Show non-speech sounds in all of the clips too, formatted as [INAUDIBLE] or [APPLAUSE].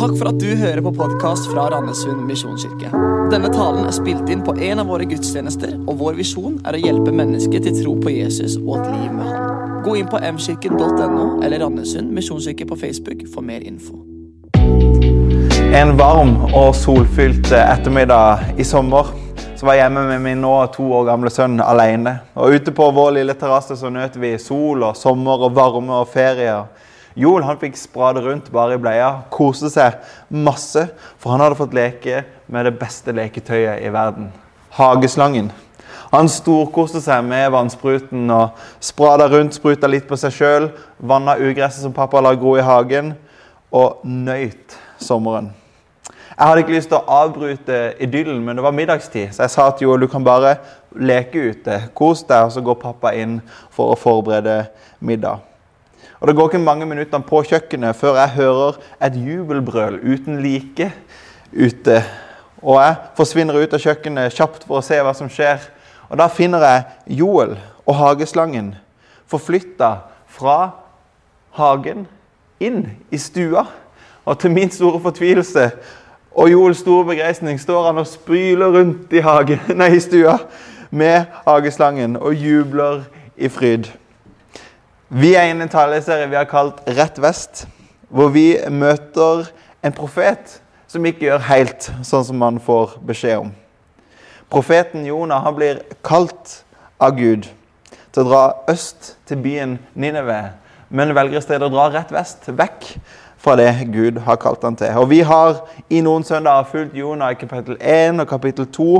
Takk for at du hører på podkast fra Randesund misjonskirke. Denne talen er spilt inn på en av våre gudstjenester, og vår visjon er å hjelpe mennesker til tro på Jesus og et liv med Han. Gå inn på mkirken.no eller Randesund misjonskirke på Facebook for mer info. En varm og solfylt ettermiddag i sommer så var jeg hjemme med min nå to år gamle sønn alene. Og ute på vår lille terrasse så nøt vi sol og sommer og varme og ferier. Joel han fikk sprade rundt bare i bleia, koste seg masse, for han hadde fått leke med det beste leketøyet i verden hageslangen. Han storkoste seg med vannspruten og sprada rundt, spruta litt på seg sjøl, vanna ugresset som pappa la gro i hagen, og nøyt sommeren. Jeg hadde ikke lyst til å avbryte idyllen, men det var middagstid, så jeg sa til Joel du kan bare leke ute. Kos deg, og så går pappa inn for å forberede middag. Og Det går ikke mange minuttene på kjøkkenet før jeg hører et jubelbrøl uten like ute. Og jeg forsvinner ut av kjøkkenet kjapt for å se hva som skjer. Og Da finner jeg Joel og hageslangen forflytta fra hagen inn i stua. Og til min store fortvilelse og Joels store begeistring står han og spyler rundt i, hagen, [LAUGHS] nei, i stua med hageslangen og jubler i fryd. Vi er inne i en taleserie vi har kalt Rett vest, hvor vi møter en profet som ikke gjør helt sånn som man får beskjed om. Profeten Jonah han blir kalt av Gud til å dra øst til byen Nineve, men velger i stedet å dra rett vest, vekk fra det Gud har kalt han til. Og Vi har i noen søndager fulgt Jonah i kapittel 1 og kapittel 2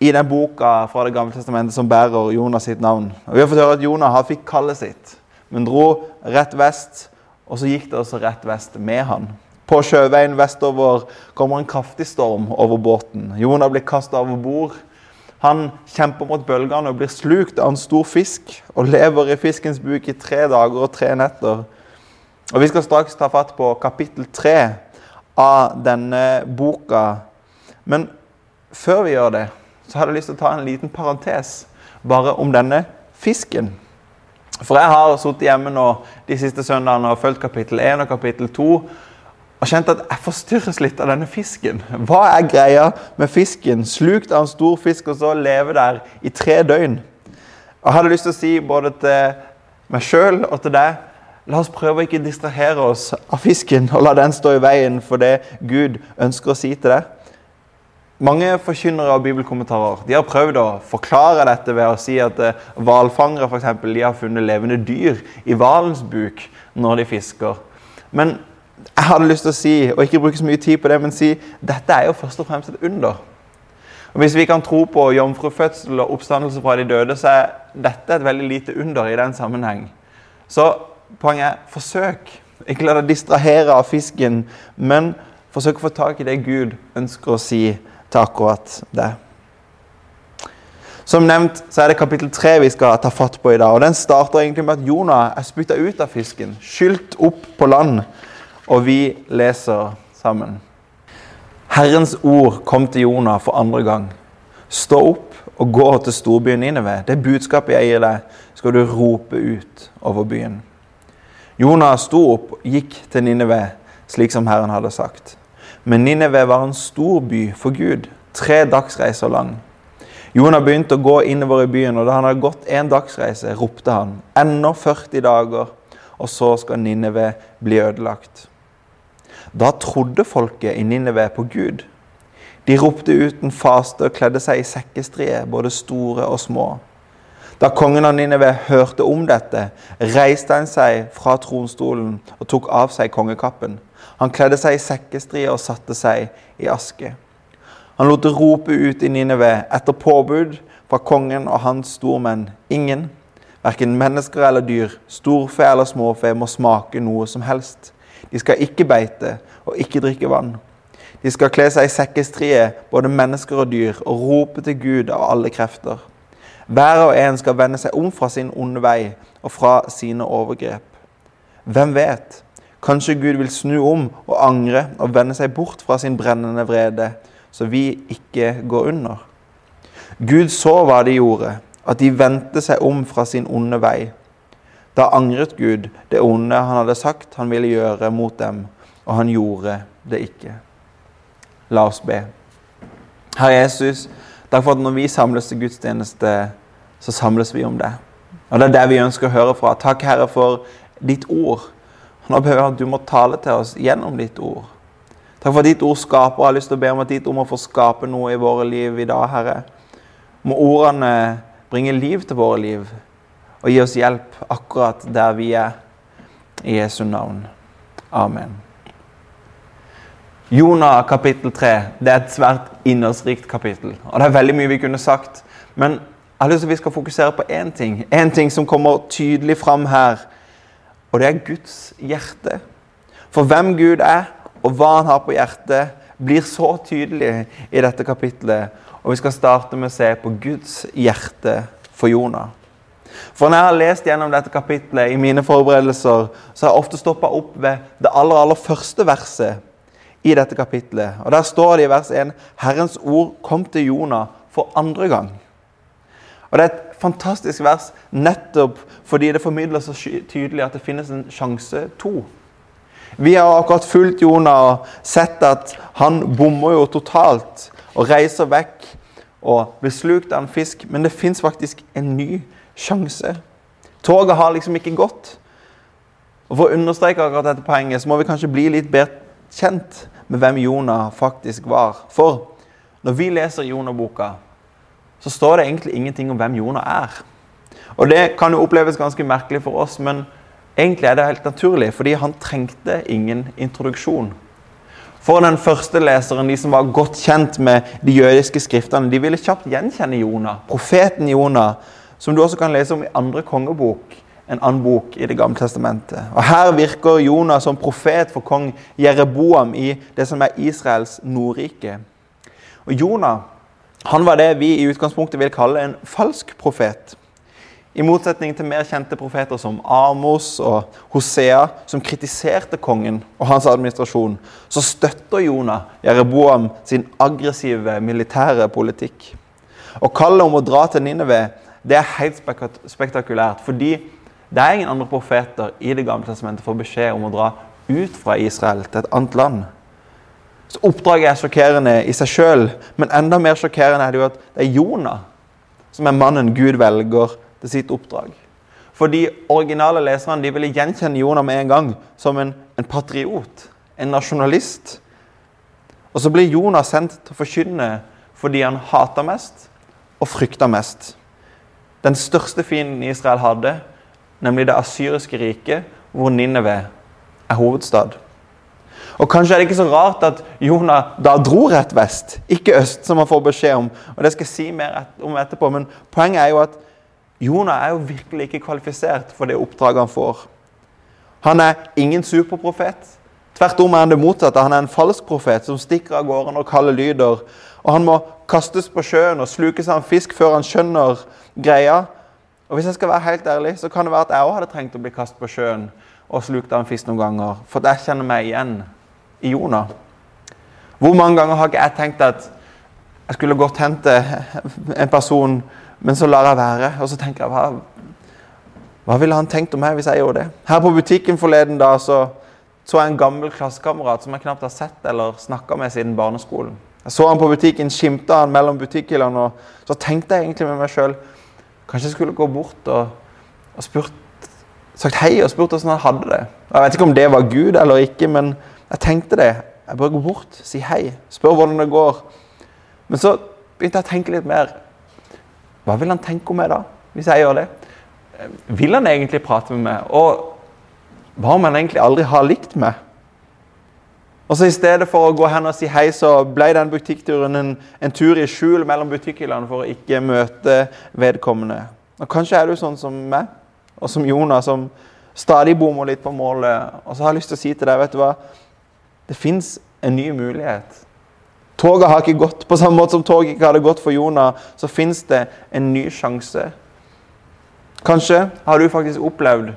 i den boka fra Det gamle testamentet som bærer Jonas sitt navn. Og Vi har fått høre at Jonah han fikk kallet sitt, men dro rett vest. Og så gikk det også rett vest med han. På sjøveien vestover kommer en kraftig storm over båten. Jonah blir kasta over bord. Han kjemper mot bølgene og blir slukt av en stor fisk og lever i fiskens buk i tre dager og tre netter. Og Vi skal straks ta fatt på kapittel tre av denne boka. Men før vi gjør det, så hadde jeg lyst til å ta en liten parentes bare om denne fisken. For jeg har sittet hjemme nå de siste søndagene og fulgt kapittel 1 og kapittel 2 og kjent at jeg forstyrres litt av denne fisken. Hva er greia med fisken? Slukt av en stor fisk og så leve der i tre døgn. Jeg hadde lyst til å si både til meg sjøl og til deg La oss prøve å ikke distrahere oss av fisken og la den stå i veien for det Gud ønsker å si til deg. Mange forkynnere og bibelkommentarer de har prøvd å forklare dette ved å si at eh, hvalfangere har funnet levende dyr i hvalens buk når de fisker. Men jeg hadde lyst til å si, og ikke bruke så mye tid på det, men si dette er jo først og fremst et under. Og Hvis vi kan tro på jomfrufødsel og oppstandelse fra de døde, så er dette et veldig lite under i den sammenheng. Så Poenget er forsøk. Ikke la deg distrahere av fisken, men forsøk å få tak i det Gud ønsker å si til akkurat det. Som nevnt så er det kapittel tre vi skal ta fatt på i dag. og Den starter egentlig med at Jonah er spytta ut av fisken, skylt opp på land. Og vi leser sammen. Herrens ord kom til Jonah for andre gang. Stå opp og gå til storbyen Nineve. Det budskapet jeg gir deg, skal du rope ut over byen. Jonah sto opp og gikk til Nineve, slik som Herren hadde sagt. Men Nineve var en stor by for Gud, tre dagsreiser lang. Jonah begynte å gå innover i byen, og da han hadde gått en dagsreise, ropte han, ennå 40 dager, og så skal Nineve bli ødelagt. Da trodde folket i Nineve på Gud. De ropte uten faste og kledde seg i sekkestrie, både store og små. Da kongen av Nineve hørte om dette, reiste han seg fra tronstolen og tok av seg kongekappen. Han kledde seg i sekkestrier og satte seg i aske. Han lot det rope ut i Nineve etter påbud fra kongen og hans stormenn. Ingen, verken mennesker eller dyr, storfe eller småfe, må smake noe som helst. De skal ikke beite og ikke drikke vann. De skal kle seg i sekkestrie, både mennesker og dyr, og rope til Gud av alle krefter. Hver og en skal vende seg om fra sin onde vei og fra sine overgrep. Hvem vet? Kanskje Gud vil snu om og angre og vende seg bort fra sin brennende vrede, så vi ikke går under. Gud så hva de gjorde, at de vendte seg om fra sin onde vei. Da angret Gud det onde han hadde sagt han ville gjøre mot dem, og han gjorde det ikke. La oss be. Herre Jesus, takk for at når vi samles til gudstjeneste, så samles vi om det. Og Det er det vi ønsker å høre fra. Takk, Herre, for ditt ord. Nå ber vi at du må tale til oss gjennom ditt ord. Takk for at ditt ord skaper. Jeg har lyst til å be om at ditt ord må få skape noe i våre liv i dag, Herre. Må ordene bringe liv til våre liv og gi oss hjelp akkurat der vi er. I Jesu navn. Amen. Jonah kapittel 3 det er et svært innholdsrikt kapittel. Og Det er veldig mye vi kunne sagt. Men jeg har lyst til at vi skal fokusere på én ting. En ting som kommer tydelig fram her. Og det er Guds hjerte. For hvem Gud er, og hva han har på hjertet, blir så tydelig i dette kapitlet. Og vi skal starte med å se på Guds hjerte for Jonah. For når jeg har lest gjennom dette kapitlet i mine forberedelser, så har jeg ofte stoppa opp ved det aller, aller første verset i dette kapitlet. Og Der står det i vers 1 Herrens ord kom til Jonah for andre gang. Og Det er et fantastisk vers nettopp fordi det formidler så tydelig at det finnes en sjanse to. Vi har akkurat fulgt Jonah og sett at han bommer jo totalt og reiser vekk og blir slukt av en fisk, men det fins faktisk en ny sjanse. Toget har liksom ikke gått. Og For å understreke akkurat dette poenget så må vi kanskje bli litt bedre kjent med hvem Jonah faktisk var. For når vi leser Jonah-boka, så står det egentlig ingenting om hvem Jonah er. Og Det kan jo oppleves ganske merkelig for oss, men egentlig er det helt naturlig, fordi han trengte ingen introduksjon. For den første leseren, de som var godt kjent med de jødiske skriftene, de ville kjapt gjenkjenne Jonah, profeten Jonah, som du også kan lese om i andre kongebok, en annen bok i Det gamle testamentet. Og Her virker Jonah som profet for kong Jereboam i det som er Israels nordrike. Og Jonah han var det vi i utgangspunktet vil kalle en falsk profet. I motsetning til mer kjente profeter som Amos og Hosea, som kritiserte kongen og hans administrasjon, så støtter Jonah Jereboam sin aggressive militære politikk. Og kallet om å dra til Nineve det er helt spektakulært. Fordi det er ingen andre profeter i Det gamle testamentet får beskjed om å dra ut fra Israel til et annet land. Så Oppdraget er sjokkerende i seg sjøl, men enda mer sjokkerende er det jo at det er Jonah som er mannen Gud velger til sitt oppdrag. For de originale leserne ville gjenkjenne Jonah med en gang som en, en patriot, en nasjonalist. Og så blir Jonah sendt til å forkynne fordi han hater mest og frykter mest den største fienden Israel hadde, nemlig det asyriske riket, hvor Nineve er hovedstad. Og Kanskje er det ikke så rart at Jonah da dro rett vest, ikke øst, som han får beskjed om. Og Det skal jeg si mer om etterpå, men poenget er jo at Jonah er jo virkelig ikke kvalifisert for det oppdraget han får. Han er ingen superprofet. Tvert om er han det motsatte. Han er en falsk profet som stikker av gårde når kalde lyder. Og han må kastes på sjøen og slukes av en fisk før han skjønner greia. Og hvis jeg skal være helt ærlig, så kan det være at jeg òg hadde trengt å bli kastet på sjøen og slukt av en fisk noen ganger. For jeg kjenner meg igjen i Jonah. Hvor mange ganger har ikke jeg tenkt at jeg skulle godt hente en person, men så lar jeg være. Og så tenker jeg hva, hva ville han tenkt om meg hvis jeg gjorde det? Her på butikken forleden da, så, så jeg en gammel klassekamerat som jeg knapt har sett eller snakka med siden barneskolen. Jeg så han på butikken, skimta han mellom butikkhyllene, og så tenkte jeg egentlig med meg sjøl Kanskje jeg skulle gå bort og, og spurt, sagt hei og spurt hvordan han hadde det. Jeg vet ikke om det var Gud eller ikke, men jeg tenkte det. Jeg bør gå bort, si hei, spør hvordan det går. Men så begynte jeg å tenke litt mer. Hva vil han tenke om meg da, hvis jeg gjør det? Vil han egentlig prate med meg? Og hva om han egentlig aldri har likt meg? Og så I stedet for å gå hen og si hei, så ble den butikkturen en, en tur i skjul mellom butikkhyllene for å ikke møte vedkommende. Og Kanskje er du sånn som meg, og som Jonas, som stadig bommer litt på målet. Og så har jeg lyst til å si til deg, vet du hva? Det fins en ny mulighet. Toget har ikke gått. På samme måte som toget ikke hadde gått for Jonah, så fins det en ny sjanse. Kanskje har du faktisk opplevd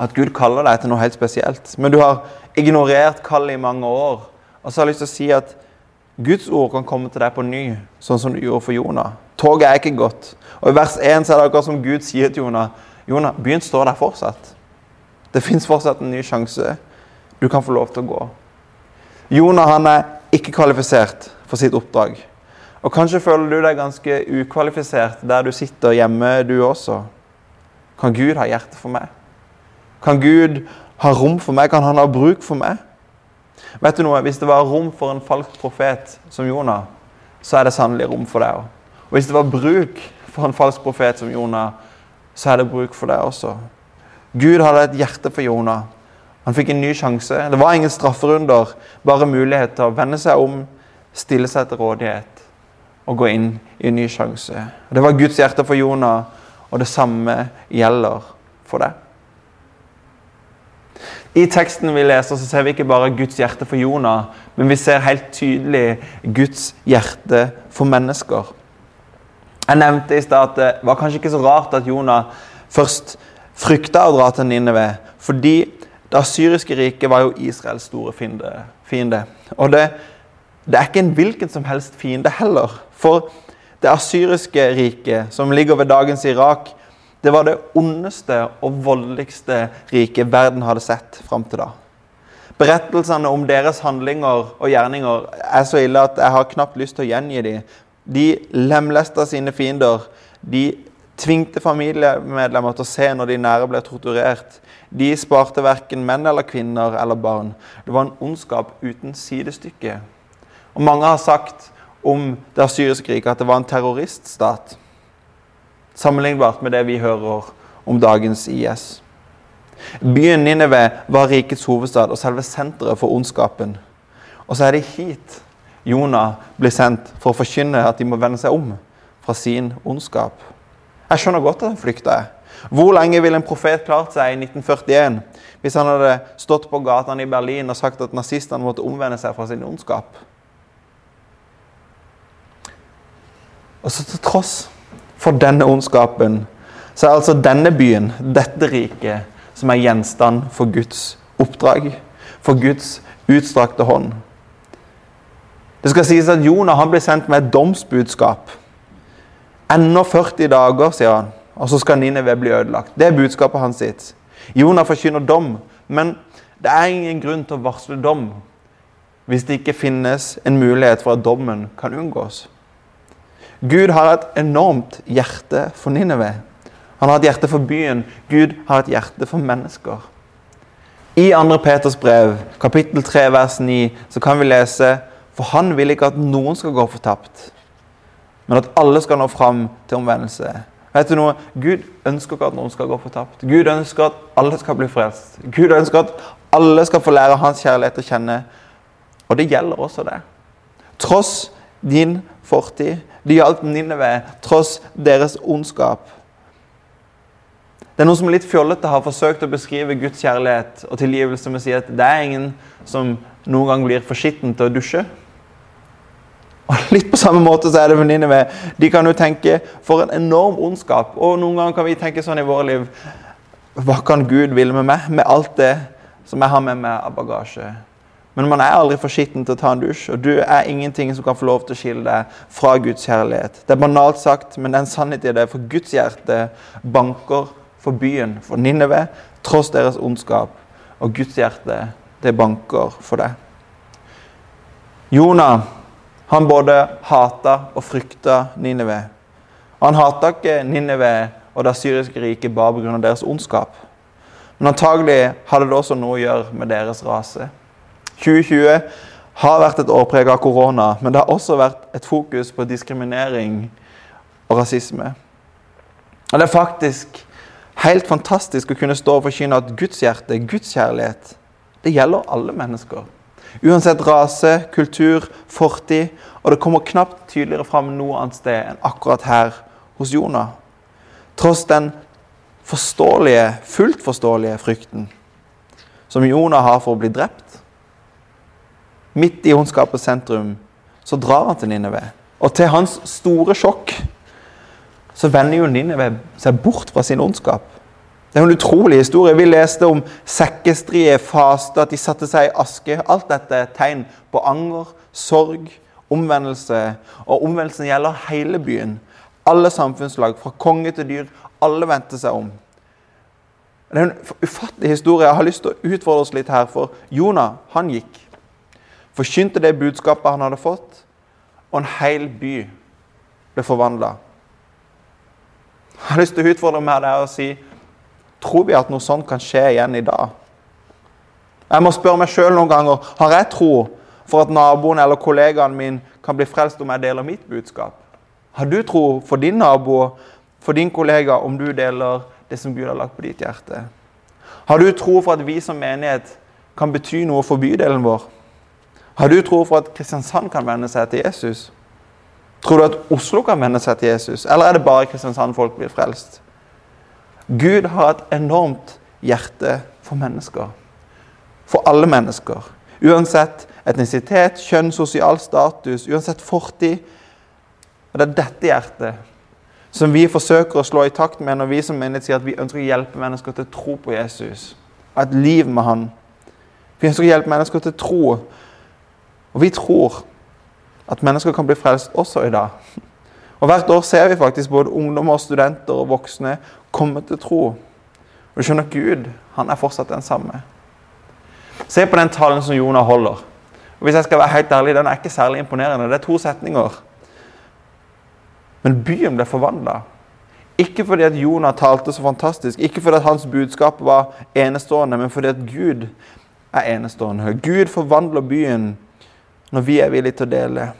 at Gud kaller deg til noe helt spesielt. Men du har ignorert kallet i mange år. Og så har jeg lyst til å si at Guds ord kan komme til deg på ny, sånn som du gjorde for Jonah. Toget er ikke gått. Og I vers 1 så er det akkurat som Gud sier til Jonah Jonah, byen står der fortsatt. Det fins fortsatt en ny sjanse. Du kan få lov til å gå. Jonah han er ikke kvalifisert for sitt oppdrag. Og Kanskje føler du deg ganske ukvalifisert der du sitter hjemme, du også. Kan Gud ha hjerte for meg? Kan Gud ha rom for meg? Kan han ha bruk for meg? Vet du noe? Hvis det var rom for en falsk profet som Jonah, så er det sannelig rom for deg òg. Og hvis det var bruk for en falsk profet som Jonah, så er det bruk for deg også. Gud hadde et hjerte for Jonah. Han fikk en ny sjanse. Det var ingen strafferunder, bare mulighet til å vende seg om, stille seg til rådighet og gå inn i en ny sjanse. Det var Guds hjerte for Jonah, og det samme gjelder for deg. I teksten vi leser, så ser vi ikke bare Guds hjerte for Jonah, men vi ser helt tydelig Guds hjerte for mennesker. Jeg nevnte i stad at det var kanskje ikke så rart at Jonah først frykta å dra til Nineve, fordi det asyriske riket var jo Israels store fiende. Og det, det er ikke en hvilken som helst fiende heller. For det asyriske riket, som ligger ved dagens Irak, det var det ondeste og voldeligste riket verden hadde sett fram til da. Berettelsene om deres handlinger og gjerninger er så ille at jeg har knapt lyst til å gjengi dem. De lemlesta sine fiender. De tvingte familiemedlemmer til å se når de nære ble torturert. De sparte verken menn eller kvinner eller barn. Det var en ondskap uten sidestykke. Og Mange har sagt om det syriske riket at det var en terroriststat sammenlignbart med det vi hører om dagens IS. Byen Nineve var rikets hovedstad og selve senteret for ondskapen. Og så er det hit Jonah blir sendt for å forkynne at de må vende seg om fra sin ondskap. Jeg skjønner godt at han flykta. Hvor lenge ville en profet klart seg i 1941 hvis han hadde stått på gatene i Berlin og sagt at nazistene måtte omvende seg fra sin ondskap? Og så til tross for denne ondskapen, så er altså denne byen, dette riket, som er gjenstand for Guds oppdrag, for Guds utstrakte hånd. Det skal sies at Jonah han ble sendt med et domsbudskap. Ennå 40 dager, sier han, og så skal Nineve bli ødelagt. Det er budskapet hans sitt. Jonah forkynner dom, men det er ingen grunn til å varsle dom hvis det ikke finnes en mulighet for at dommen kan unngås. Gud har et enormt hjerte for Nineve. Han har et hjerte for byen. Gud har et hjerte for mennesker. I 2. Peters brev, kapittel 3, vers 9, så kan vi lese For han vil ikke at noen skal gå fortapt, men at alle skal nå fram til omvendelse. Vet du noe? Gud ønsker ikke at noen skal gå fortapt. Gud ønsker at alle skal bli frelst. Gud ønsker at alle skal få lære hans kjærlighet å kjenne. Og det gjelder også det. Tross din fortid, de gjaldt Ninneve, tross deres ondskap. Det er Noen som litt fjollete har forsøkt å beskrive Guds kjærlighet og tilgivelse med å si at det er ingen som noen gang blir for skitten til å dusje. Og Litt på samme måte så er det med Nineve. De kan jo tenke for en enorm ondskap. Og noen ganger kan vi tenke sånn i våre liv Hva kan Gud ville med meg? Med alt det som jeg har med meg av bagasje. Men man er aldri for skitten til å ta en dusj, og du er ingenting som kan få lov til å skille deg fra Guds kjærlighet. Det er banalt sagt, men det er en sannhet i det, for Guds hjerte banker for byen, for Ninneve, tross deres ondskap. Og Guds hjerte, det banker for deg. Jonah, han både hata og frykta Ninneve. Han hata ikke Ninneve og det syriske riket bare pga. deres ondskap. Men antagelig hadde det også noe å gjøre med deres rase. 2020 har vært et år preget av korona, men det har også vært et fokus på diskriminering og rasisme. Og Det er faktisk helt fantastisk å kunne stå og forkynne at Guds hjerte, Guds kjærlighet, det gjelder alle mennesker. Uansett rase, kultur, fortid. Og det kommer knapt tydeligere fram noe annet sted enn akkurat her hos Jonah. Tross den forståelige, fullt forståelige frykten som Jonah har for å bli drept, midt i ondskapens sentrum, så drar han til Nineve. Og til hans store sjokk så vender jo Nineve seg bort fra sin ondskap. Det er en utrolig historie. Vi leste om sekkestrie, faste, at de satte seg i aske. Alt dette er tegn på anger, sorg, omvendelse. Og omvendelsen gjelder hele byen. Alle samfunnslag, fra konge til dyr. Alle vendte seg om. Det er en ufattelig historie. Jeg har lyst til å utfordre oss litt her. For Jonah, han gikk. Forkynte det budskapet han hadde fått, og en hel by ble forvandla. Jeg har lyst til å utfordre meg der og si Tror vi at noe sånt kan skje igjen i dag? Jeg må spørre meg sjøl noen ganger har jeg tro for at naboen eller kollegaen min kan bli frelst om jeg deler mitt budskap. Har du tro for din nabo, for din kollega, om du deler det som Gud har lagt på ditt hjerte? Har du tro for at vi som menighet kan bety noe for bydelen vår? Har du tro for at Kristiansand kan vende seg til Jesus? Tror du at Oslo kan vende seg til Jesus, eller er det bare Kristiansand folk blir frelst? Gud har et enormt hjerte for mennesker. For alle mennesker. Uansett etnisitet, kjønn, sosial status, uansett fortid. Og Det er dette hjertet som vi forsøker å slå i takt med når vi som menighet sier at vi ønsker å hjelpe mennesker til å tro på Jesus. Og et liv med Han. Vi ønsker å hjelpe mennesker til å tro. Og vi tror at mennesker kan bli frelst også i dag. Og Hvert år ser vi faktisk både ungdommer, studenter og voksne komme til tro. Og du skjønner Gud han er fortsatt den samme. Se på den talen som Jonah holder. Og hvis jeg skal være helt ærlig, Den er ikke særlig imponerende. Det er to setninger. Men byen ble forvandla. Ikke fordi at Jonah talte så fantastisk, ikke fordi at hans budskap var enestående, men fordi at Gud er enestående. Gud forvandler byen når vi er villige til å dele.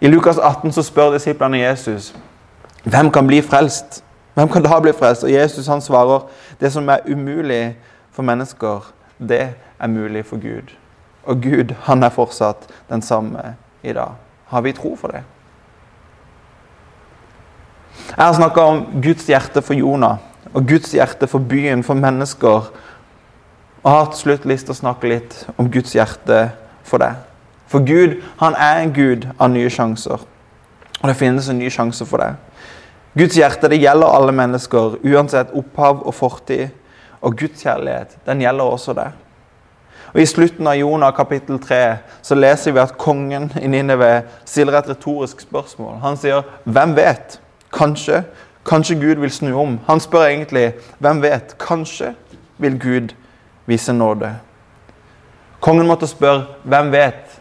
I Lukas 18 så spør disiplene Jesus hvem kan bli frelst. Hvem kan da bli frelst? Og Jesus han svarer det som er umulig for mennesker, det er mulig for Gud. Og Gud han er fortsatt den samme i dag. Har vi tro for det? Jeg har snakka om Guds hjerte for Jonah og Guds hjerte for byen, for mennesker. Og har til slutt lyst til å snakke litt om Guds hjerte for deg. For Gud han er en gud av nye sjanser. Og det finnes en ny sjanse for deg. Guds hjerte det gjelder alle mennesker, uansett opphav og fortid. Og Guds kjærlighet den gjelder også det. Og I slutten av Jonah kapittel 3 så leser vi at kongen i Nineve stiller et retorisk spørsmål. Han sier 'Hvem vet?' Kanskje. Kanskje Gud vil snu om. Han spør egentlig 'Hvem vet?' Kanskje vil Gud vise nåde. Kongen måtte spørre 'Hvem vet?'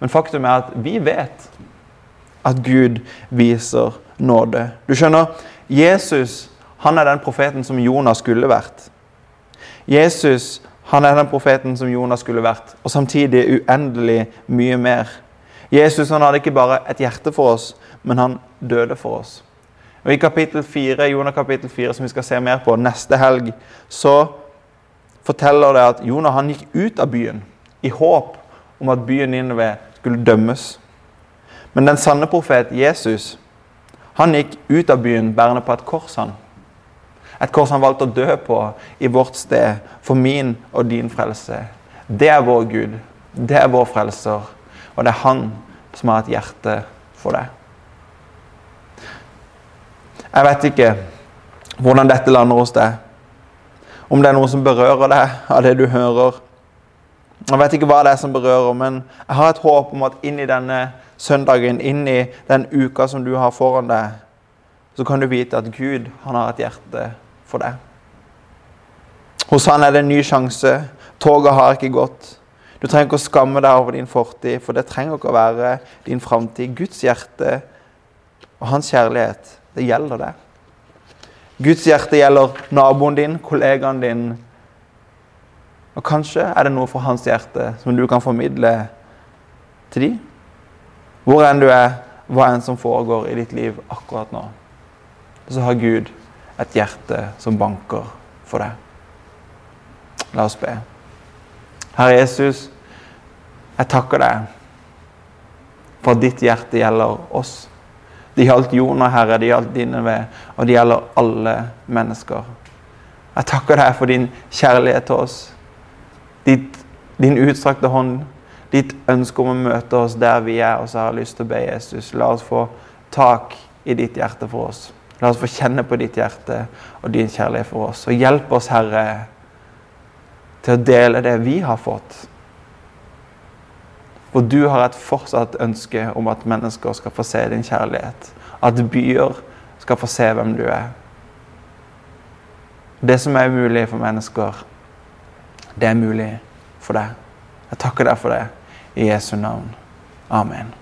Men faktum er at vi vet at Gud viser nåde. Du skjønner, Jesus han er den profeten som Jonas skulle vært. Jesus han er den profeten som Jonas skulle vært, og samtidig uendelig mye mer. Jesus han hadde ikke bare et hjerte for oss, men han døde for oss. Og I kapittel 4, Jonah kapittel 4, som vi skal se mer på neste helg, så forteller det at Jonah han gikk ut av byen i håp om at byen Nineve skulle dømmes. Men den sanne profet Jesus han gikk ut av byen bærende på et kors. han. Et kors han valgte å dø på i vårt sted, for min og din frelse. Det er vår Gud. Det er vår frelser. Og det er han som har et hjerte for deg. Jeg vet ikke hvordan dette lander hos deg. Om det er noe som berører deg av det du hører. Jeg vet ikke hva det er som berører, men jeg har et håp om at inn i denne søndagen, inn i den uka som du har foran deg, så kan du vite at Gud han har et hjerte for deg. Hos han er det en ny sjanse. Toget har ikke gått. Du trenger ikke å skamme deg over din fortid, for det trenger ikke å være din framtid. Guds hjerte og hans kjærlighet, det gjelder det. Guds hjerte gjelder naboen din, kollegaen din. Og kanskje er det noe for hans hjerte som du kan formidle til dem. Hvor enn du er, hva enn som foregår i ditt liv akkurat nå, så har Gud et hjerte som banker for deg. La oss be. Herre Jesus, jeg takker deg for at ditt hjerte gjelder oss. Det gjaldt Jonah, Herre, det gjaldt dine ved, og det gjelder alle mennesker. Jeg takker deg for din kjærlighet til oss, ditt, din utstrakte hånd, ditt ønske om å møte oss der vi er. Og så har jeg lyst til å be Jesus, la oss få tak i ditt hjerte for oss. La oss få kjenne på ditt hjerte og din kjærlighet for oss. Og hjelp oss, Herre, til å dele det vi har fått. For du har et fortsatt ønske om at mennesker skal få se din kjærlighet. At byer skal få se hvem du er. Det som er umulig for mennesker, det er mulig for deg. Jeg takker deg for det i Jesu navn. Amen.